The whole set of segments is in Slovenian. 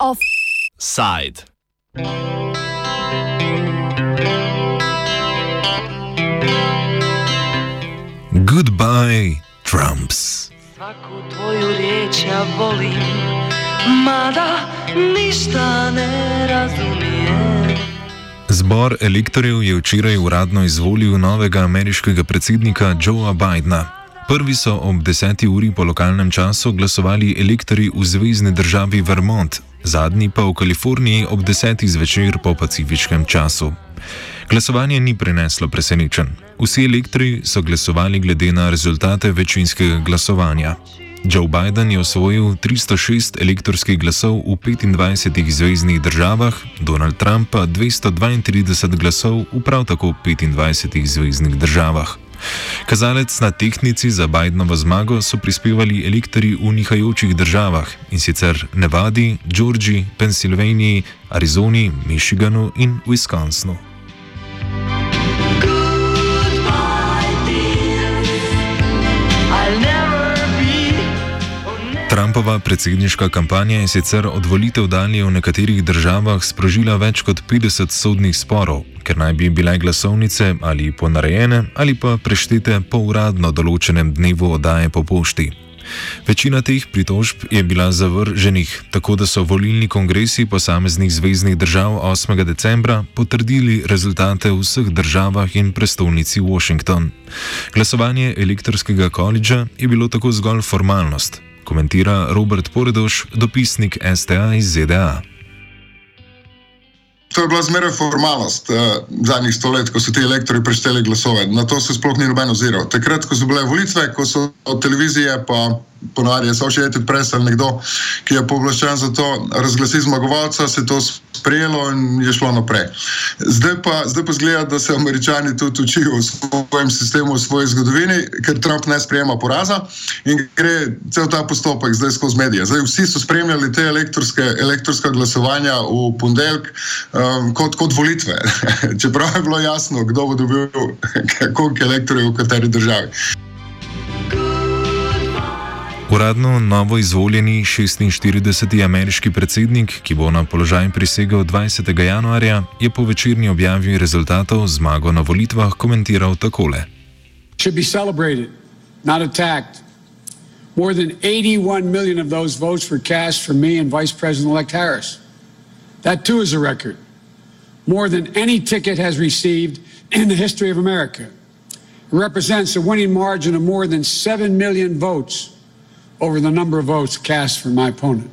Offside. Goodbye, Trumps. Svaku tvoju riječ ja volim, mada ništa ne. Zbor elektorjev je včeraj uradno izvolil novega ameriškega predsednika Joea Bidna. Prvi so ob 10. uri po lokalnem času glasovali elektori v zvezdni državi Vermont, zadnji pa v Kaliforniji ob 10. zvečer po pacifiškem času. Glasovanje ni prineslo presenečen. Vsi elektori so glasovali glede na rezultate večinskega glasovanja. Joe Biden je osvojil 306 elektorskih glasov v 25 zvezdnih državah, Donald Trump pa 232 glasov v prav tako 25 zvezdnih državah. Kazalec na tehnici za Bidenovo zmago so prispevali elektori v nihajočih državah in sicer Nevadi, Georgiji, Pensilvaniji, Arizoni, Michiganu in Wisconsinu. Trumpova predsedniška kampanja je sicer od volitev dalje v nekaterih državah sprožila več kot 50 sodnih sporov, ker naj bi bile glasovnice ali ponarejene ali pa preštete po uradno določenem dnevu oddaje po pošti. Večina teh pritožb je bila zavrženih, tako da so volilni kongresi posameznih zvezdnih držav 8. decembra potrdili rezultate v vseh državah in prestolnici Washington. Glasovanje elektorskega koledža je bilo tako zgolj formalnost, komentira Robert Poredoš, dopisnik STA iz ZDA. To je bila zmeraj formalnost uh, zadnjih sto let, ko so ti elektori prešteli glasove. Na to se sploh ni noben oziral. Takrat, ko so bile volitve, ko so televizije, pa ponovadi je Associated Press ali nekdo, ki je pooblaščen za to, razglasi zmagovalca, se je to sprejelo in je šlo naprej. Zdaj pa, zdaj pa zgleda, da se američani tudi učijo v svojem sistemu, v svoji zgodovini, ker Trump ne sprejema poraza in gre cel ta postopek zdaj skozi medije. Zdaj vsi so spremljali te elektorska glasovanja v ponedeljek um, kot, kot volitve. Čeprav je bilo jasno, kdo bo dobil koliko elektorjev v kateri državi. Uradno novo izvoljeni 46. ameriški predsednik, ki bo na položaj prisegel 20. januarja, je po večerni objavi rezultatov zmago na volitvah komentiral takole. should be celebrated, not attacked. More than 81 million of those votes were cast for me and Vice President elect Harris. That too is a record. More than any ticket has received in the history of America. It represents a winning margin of more than 7 million votes over the number of votes cast for my opponent.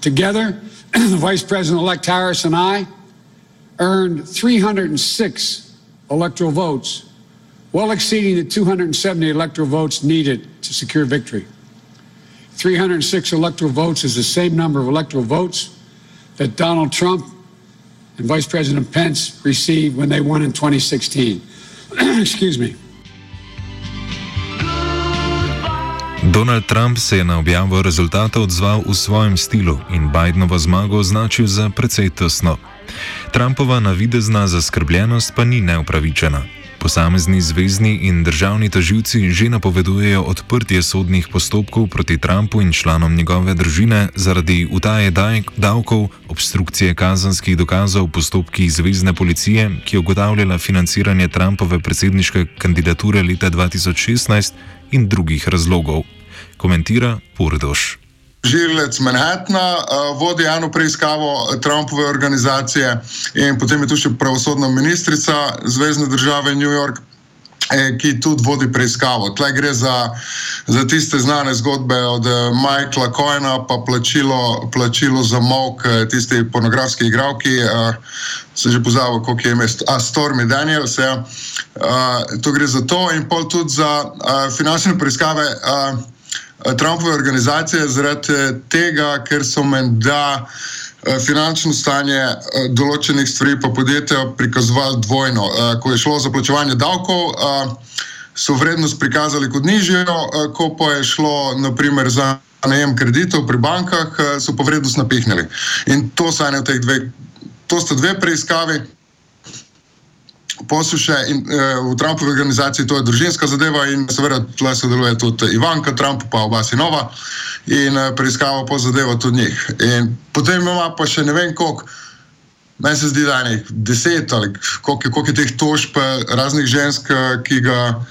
Together, the Vice President elect Harris and I earned 306 electoral votes well exceeding the 270 electoral votes needed to secure victory. 306 electoral votes is the same number of electoral votes that Donald Trump and Vice President Pence received when they won in 2016. Excuse me. Donald Trump se je na objavo rezultatov odzval v svojem stilu in Bidenovo zmago označil za precej tesno. Trumpova navidezna zaskrbljenost pa ni neupravičena. Posamezni zvezdni in državni toživci že napovedujejo odprtje sodnih postopkov proti Trumpu in članom njegove družine zaradi utaje davkov, obstrukcije kazanskih dokazov v postopkih zvezdne policije, ki je ugotavljala financiranje Trumpove predsedniške kandidature leta 2016 in drugih razlogov. Komentira Purdoš. Žilec Manhattna uh, vodi eno preiskavo Trumpove organizacije, in potem je tu še pravosodna ministrica Zvezdne države New York. eh, Ki tudi vodi preiskavo. Tle gre za, za tiste znane zgodbe od eh, Michaela Coena, pa plačilo, plačilo za mok tisti pornografski igravki. Uh, se že pozabil, koliko je ime, St- a Stormy Daniels. Ja. Uh, to gre za to, in pol tudi za uh, finančne preiskave. Uh, Trumpove organizacije zaradi tega, ker so menda eh, finančno stanje eh, določenih stvari pa podjetja prikazovali dvojno. Eh, Ko je šlo za plačevanje davkov, eh, so vrednost prikazali kot nižjo, eh, ko pa je šlo naprimer za najem kreditov pri bankah, eh, so pa vrednost napihnili. In to ene od teh dveh, to sta dve preiskavi. Posluše in uh, v Trumpovi organizaciji to je družinska zadeva in seveda tukaj sodeluje tudi Ivanka Trump, pa oba sinova in uh, preiskava po zadevo tudi njih. In potem ima pa še ne vem koliko, meni se zdi, da je nekaj deset ali koliko, je teh tožb raznih žensk, ki ga,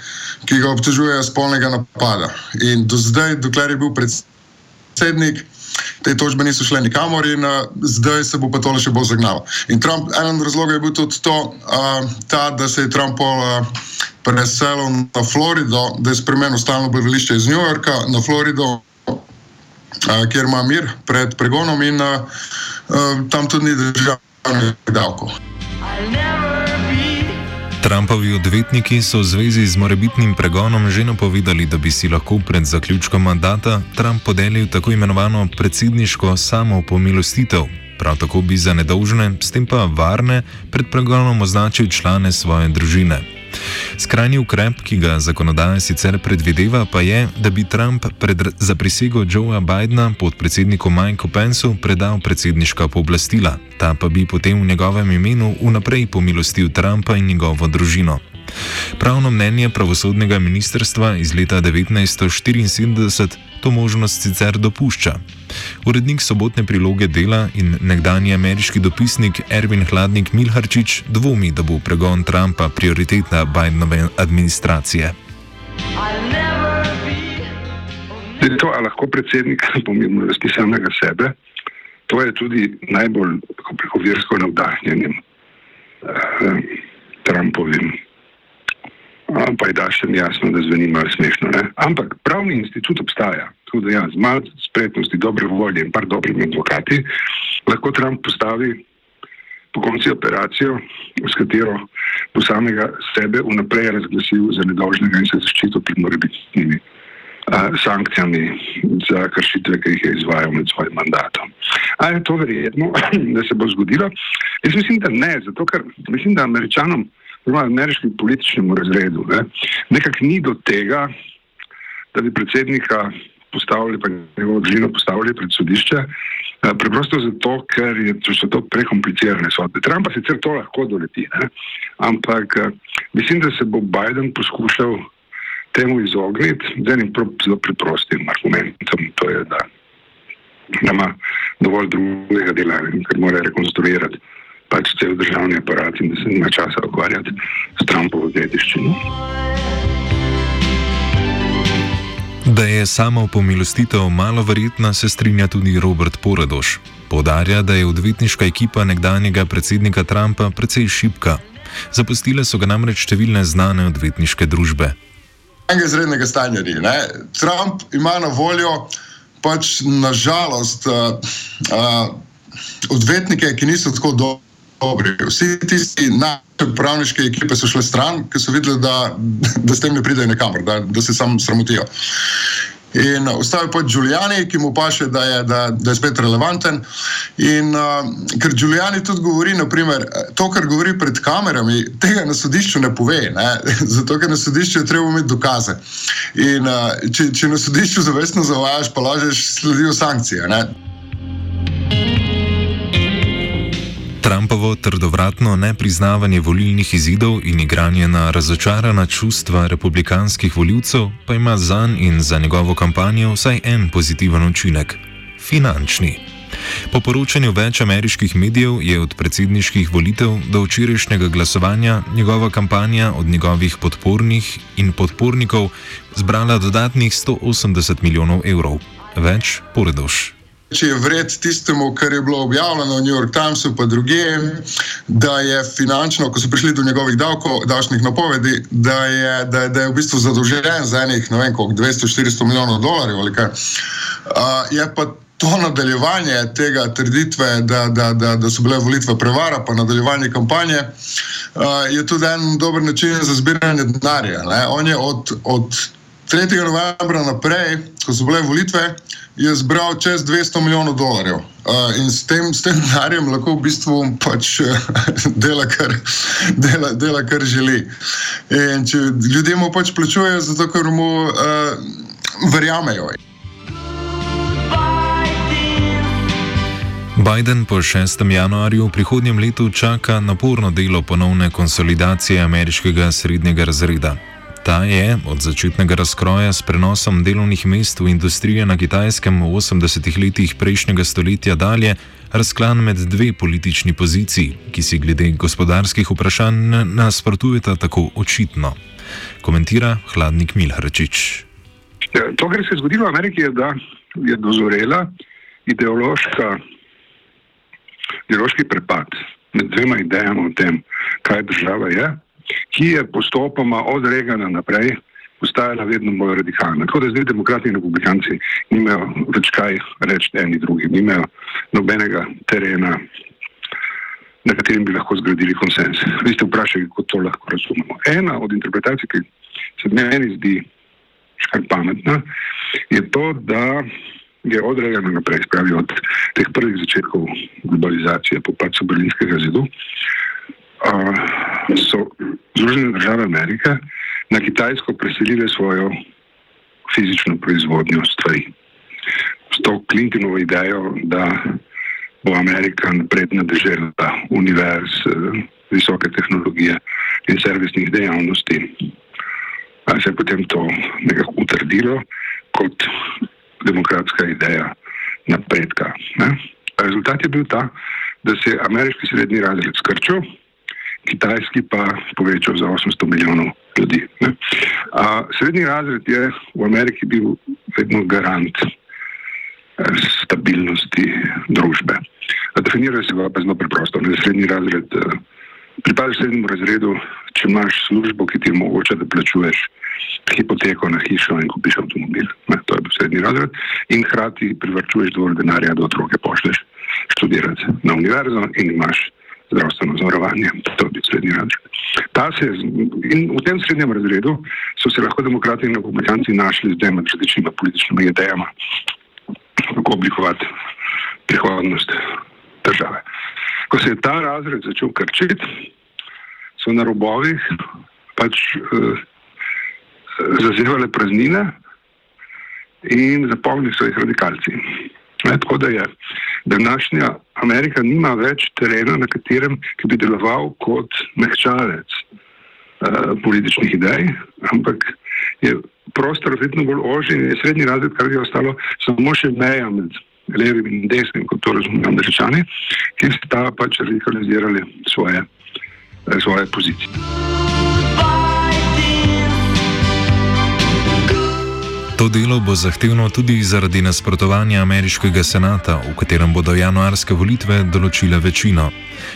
ki ga obtožujejo spolnega napada. In do zdaj, dokler je bil predsednik, te tožbe niso šle nikamor in uh, zdaj se bo pa tole še bolj zagnalo. In Trump, eden od razlogov je bil tudi to, uh, ta, da se je Trump uh, preselil na Florido, da je spremenil stalno bivališče iz New Yorka na Florido, uh, kjer ima mir pred pregonom in uh, uh, tam tudi ni državnih davkov. I'll never. Trumpovi odvetniki so v zvezi z morebitnim pregonom že napovedali, da bi si lahko pred zaključkom mandata Trump podelil tako imenovano predsedniško samopomilostitev. Prav tako bi za nedolžne, s tem pa varne, pred pregonom označil člane svoje družine. Skrajni ukrep, ki ga zakonodaja sicer predvideva, pa je, da bi Trump pred, za prisego Joea Bidna podpredsedniku Mikeu Pensu predal predsedniška pooblastila, ta pa bi potem v njegovem imenu vnaprej pomilostil Trumpa in njegovo družino. Pravno mnenje pravosodnega ministrstva iz leta 1974 to možnost sicer dopušča. Urednik sobotne priloge dela in nekdani ameriški dopisnik Ervin Hladnik Milharčič dvomi, da bo pregon Trumpa prioriteta Bidenove administracije. Zdaj, to, ali lahko predsednik pomilosti samega sebe, to je tudi najbolj kako rekel, versko navdahnjenim eh, Trumpovim. Pa je da še mi jasno, da zveni malo smešno. Ne? Ampak pravni institut obstaja. Tako da ja, z malo spretnosti, dobre volje in par dobrimi advokati lahko Trump postavi po konci operacijo, s katero bo samega sebe vnaprej razglasil za nedolžnega in se zaščitil pred morebitnimi sankcijami za kršitve, ki jih je izvajal med svojim mandatom. A je to verjetno, da se bo zgodilo? Jaz mislim, da ne, zato ker mislim, da američanom, oziroma ameriškim političnemu razredu, ne, nekako ni do tega, da bi predsednika postavili, pa njegovo družino postavili pred sodišče. eh, Preprosto zato, ker je, so to prekomplicirane sodbe. Trumpa sicer to lahko doleti, ne? ampak eh, mislim, da se bo Biden poskušal temu izogniti z enim zelo preprostim argumentom, to je, da, da ima dovolj drugega dela, ker mora rekonstruirati pač cel državni aparat in da se nima časa ukvarjati s Trumpovo dediščino. Da je samo pomilostitev malo verjetna, se strinja tudi Robert Poradoš. Podarja, da je odvetniška ekipa nekdanjega predsednika Trumpa precej šipka. Zapustile so ga namreč številne znane odvetniške družbe. enega izrednega stanja ni. Ne? Trump ima na voljo pač nažalost uh, uh, odvetnike, ki niso tako do dobri. Vsi tisti naše pravniške ekipe so šle stran, ker so videli, da, da s tem ne pridejo nikamor, da, da se sam sramotijo. In ostavi pač Giuliani, ki mu paše, da je, da, da je spet relevanten. In uh, ker Giuliani tudi govori, naprimer, to, kar govori pred kamerami, tega na sodišču ne pove. Ne? Zato, ker na sodišču je treba imeti dokaze. In uh, če, če na sodišču zavestno zavajaš, pa lažeš, sledijo sankcije. Ne? Trumpovo trdovratno nepriznavanje volilnih izidov in igranje na razočarana čustva republikanskih voljivcev pa ima zanj in za njegovo kampanjo vsaj en pozitiven učinek - finančni. Po poročanju več ameriških medijev je od predsedniških volitev do včerajšnjega glasovanja njegova kampanja od njegovih podpornih in podpornikov zbrala dodatnih 180 milijonov evrov. Več poredoš. Če je vred tistemu, kar je bilo objavljeno v New York Timesu, pa druge, da je finančno, ko so prišli do njegovih davkov, davčnih napovedi, da je, da, da je v bistvu zadolžen za enih, ne vem, koliko, 200-400 milijonov dolarjev ali kaj. Uh, je pa to nadaljevanje tega trditve, da, da, da, da so bile volitve prevara, pa nadaljevanje kampanje, uh, je tudi en dober način za zbiranje denarja. Ne? On je od, od 3. novembra naprej, ko so bile volitve, je zbral čez 200 milijonov dolarjev. Uh, in s tem, s tem denarjem lahko v bistvu pač eh, dela, kar, dela, dela, kar želi. In če ljudje mu pač plačujejo, zato ker mu uh, verjamejo. Biden po 6. januarju v prihodnjem letu čaka naporno delo ponovne konsolidacije ameriškega srednjega razreda. Ta je od začetnega razkroja s prenosom delovnih mest v industrije na kitajskem v 80-ih letih prejšnjega stoletja dalje razklan med dve politični poziciji, ki si glede gospodarskih vprašanj nasprotujeta tako očitno. Komentira hladnik Milharčič. Ja, to, kar se je zgodilo v Ameriki, je, da je dozorela ideološka, ideološki prepad med dvema idejama o tem, kaj država je, ki je postopoma od Regana naprej postajala vedno bolj radikalna. Tako da zdaj demokrati in republikanci nimajo več kaj reči eni drugim, nimajo nobenega terena, na katerem bi lahko zgradili konsens. Vi ste vprašali, kako to lahko razumemo. Ena od interpretacij, ki se meni zdi kar pametna, je to, da je od Regana naprej, spravi od teh prvih začetkov globalizacije po pacu Berlinskega zidu, uh, so Združene države Amerike na Kitajsko preselile svojo fizično proizvodnjo stvari. S to Clintonovo idejo, da bo Amerika napredna država univerz, visoke tehnologije in servisnih dejavnosti, se je potem to nekako utrdilo kot demokratska ideja napredka. Ne? Rezultat je bil ta, da se je ameriški srednji razred skrčil, kitajski pa povečal za 800 milijonov ljudi. Ne? A, srednji razred je v Ameriki bil vedno garant eh, stabilnosti družbe. Definira se pa zelo preprosto. Ne? Srednji razred, eh, pripadaš srednjemu razredu, če imaš službo, ki ti omogoča, da plačuješ hipoteko na hišo in kupiš avtomobil. Ne? To je bil srednji razred. In hkrati privrčuješ dovolj denarja, da otroke pošleš študirati na univerzo in imaš zdravstveno zavarovanje, to je srednji razred. Se, in v tem srednjem razredu so se lahko demokrati in republikanci našli z dvema različnima političnimi idejama, kako oblikovati prihodnost države. Ko se je ta razred začel krčiti, so na robovih pač eh, zazevale praznine in zapolnili so jih radikalci. Ne, tako da je današnja Amerika nima več terena, na katerem bi deloval kot mehčalec uh, političnih idej, ampak je prostor vedno bolj ožji in je srednji razred, kar je ostalo samo še meja med levim in desnim, kot to razumejo američani, ki sta pač radikalizirali svoje, uh, svoje pozicije. To delo bo zahtevno tudi zaradi nasprotovanja ameriškega senata, v katerem bodo januarske volitve določile večino.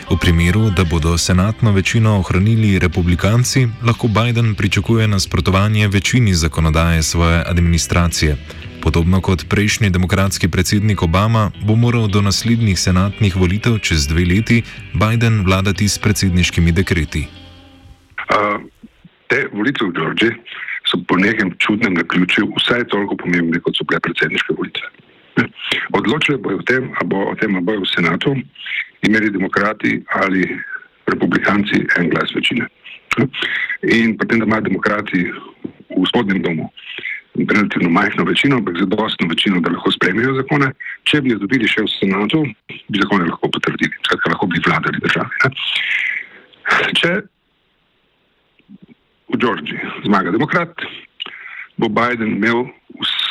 V primeru, da bodo senatno večino ohranili republikanci, lahko Biden pričakuje nasprotovanje večini zakonodaje svoje administracije. Podobno kot prejšnji demokratski predsednik Obama, bo moral do naslednjih senatnih volitev čez dve leti Biden vladati s predsedniškimi dekreti. Uh, te volitve v Georgiji so po nekem čudnem naključju vsaj toliko pomembne, kot so bile predsedniške volitve. Odločili bojo o tem, ali bo o tem, bojo v senatu imeli demokrati ali republikanci en glas večine. In potem, da imajo demokrati v spodnjem domu relativno majhno večino, ampak zadostno večino, da lahko spremijo zakone, če bi jih dobili še v senatu, bi zakone lahko potrdili, skratka, lahko bi vladali državi. Če v Georgiji zmaga demokrat, bo Biden imel,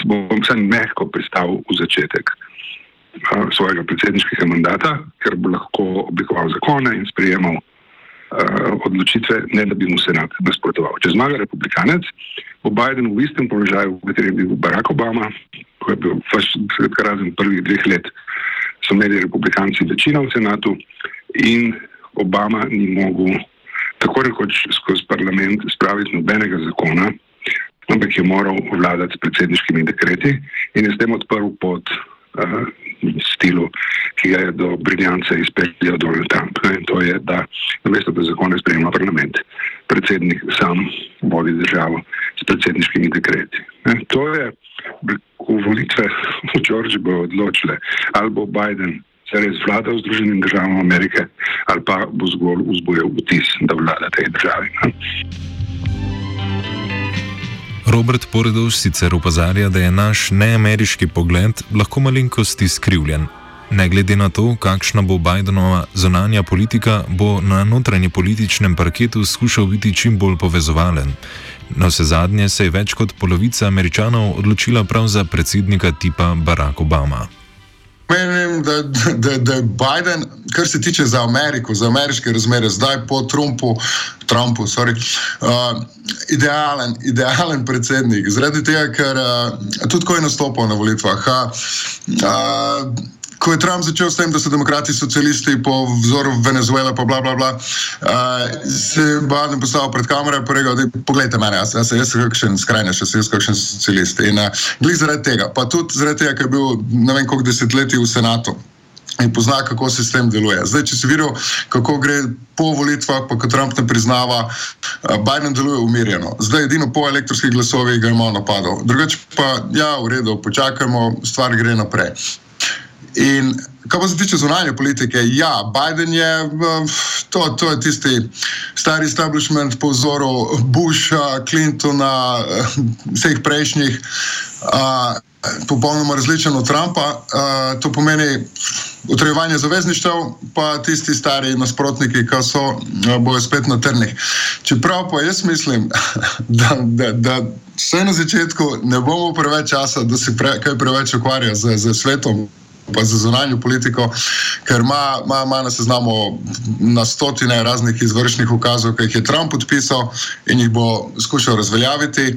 bo vsaj mehko pristal v začetek uh, svojega predsedniškega mandata, ker bo lahko oblikoval zakone in sprejemal uh, odločitve, ne da bi mu senat nasprotoval. Če zmaga republikanec, bo Biden v istem položaju, v katerem je bil Barack Obama, ko je bil skratka razen prvih dveh let, so imeli republikanci večino v senatu in Obama ni mogel tako rekoč skozi parlament spraviti nobenega zakona, ampak je moral vladati s predsedniškimi dekreti in je s tem odprl pot uh, stilu, ki ga je do briljance izpeljal Donald Trump. Ne? To je, da namesto da zakone sprejema parlament, predsednik sam vodi državo s predsedniškimi dekreti. Ne? To je v volitve v Georgiji bo odločile, ali bo Biden se res vlada v Združenih državah Amerike ali pa bo zgolj vzbojil vtis, da vlada tej državi. Ne? Robert Poredov sicer upozarja, da je naš neameriški pogled lahko malenkosti skrivljen. Ne glede na to, kakšna bo Bidenova zonanja politika, bo na notranji političnem parketu skušal biti čim bolj povezovalen. Na vse zadnje se je več kot polovica američanov odločila prav za predsednika tipa Barack Obama. Menim, da, da, da je Biden, kar se tiče za Ameriko, za ameriške razmere, zdaj po Trumpu, Trumpu sorry, uh, idealen, idealen predsednik. Zaradi tega, ker uh, tudi ko je nastopil na volitvah. Uh, ko je Trump začel s tem, da so demokrati socialisti po vzoru Venezuele, pa bla bla bla, uh, se je Biden postavil pred kamero in rekel, da pogledajte mene, jaz, jaz, jaz sem kakšen skrajnež, jaz sem kakšen socialist. In uh, glih zaradi tega, pa tudi zaradi tega, ker je bil ne vem koliko desetletij v senatu. In pozna, kako sistem deluje. Zdaj, če si videl, kako gre po volitvah, pa ko Trump ne priznava, Biden deluje umirjeno. Zdaj, edino po elektronskih glasovih ga je malo napadal. Drugače pa, ja, v redu, počakajmo, stvar gre naprej. In kar pa se tiče zunanje politike, ja, Biden je, to, to je tisti stari establishment po vzoru Busha, Clintona, vseh prejšnjih, uh, popolnoma različen od Trumpa. Uh, to pomeni utrjevanje zavezništev, pa tisti stari nasprotniki, ki so, bojo spet na trnih. Čeprav pa jaz mislim, da, da, da vse na začetku ne bomo preveč časa, da se pre, kaj preveč ukvarja z, z svetom pa za zunanjo politiko, ker ima, ima, ima na seznamu na stotine raznih izvršnih ukazov, ki jih je Trump podpisal in jih bo skušal razveljaviti.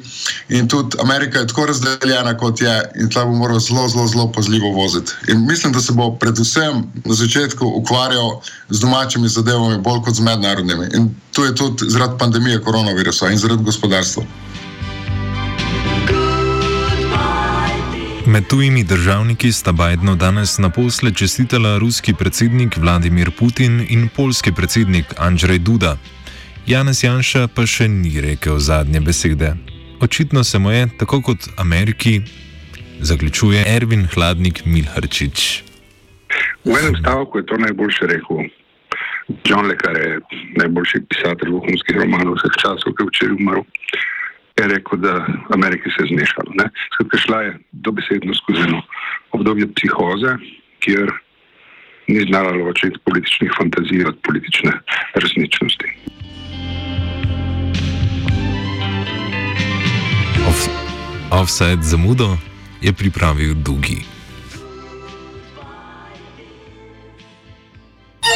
In tudi Amerika je tako razdeljena, kot je, in tle bo moral zelo, zelo, zelo pazljivo voziti. In mislim, da se bo predvsem na začetku ukvarjal z domačimi zadevami, bolj kot z mednarodnimi. In to je tudi zaradi pandemije koronavirusa in zaradi gospodarstva. Med tujimi državniki sta Bidenu danes naposle čestitala ruski predsednik Vladimir Putin in polski predsednik Andrzej Duda. Janez Janša pa še ni rekel zadnje besede. Očitno se mu je, tako kot Ameriki, zaključuje Ervin Hladnik Milharčič. V enem stavku je to najboljše rekel. John Le Carre, najboljši pisatelj vohunskih romanov vseh časov, ki je včeraj umrl je rekel, da Ameriki se je zmešalo. Skratka, šla je dobesedno skozi eno obdobje psihoze, kjer ni znala ločiti političnih fantazij od politične resničnosti. Offset zamudo je pripravil Dugi.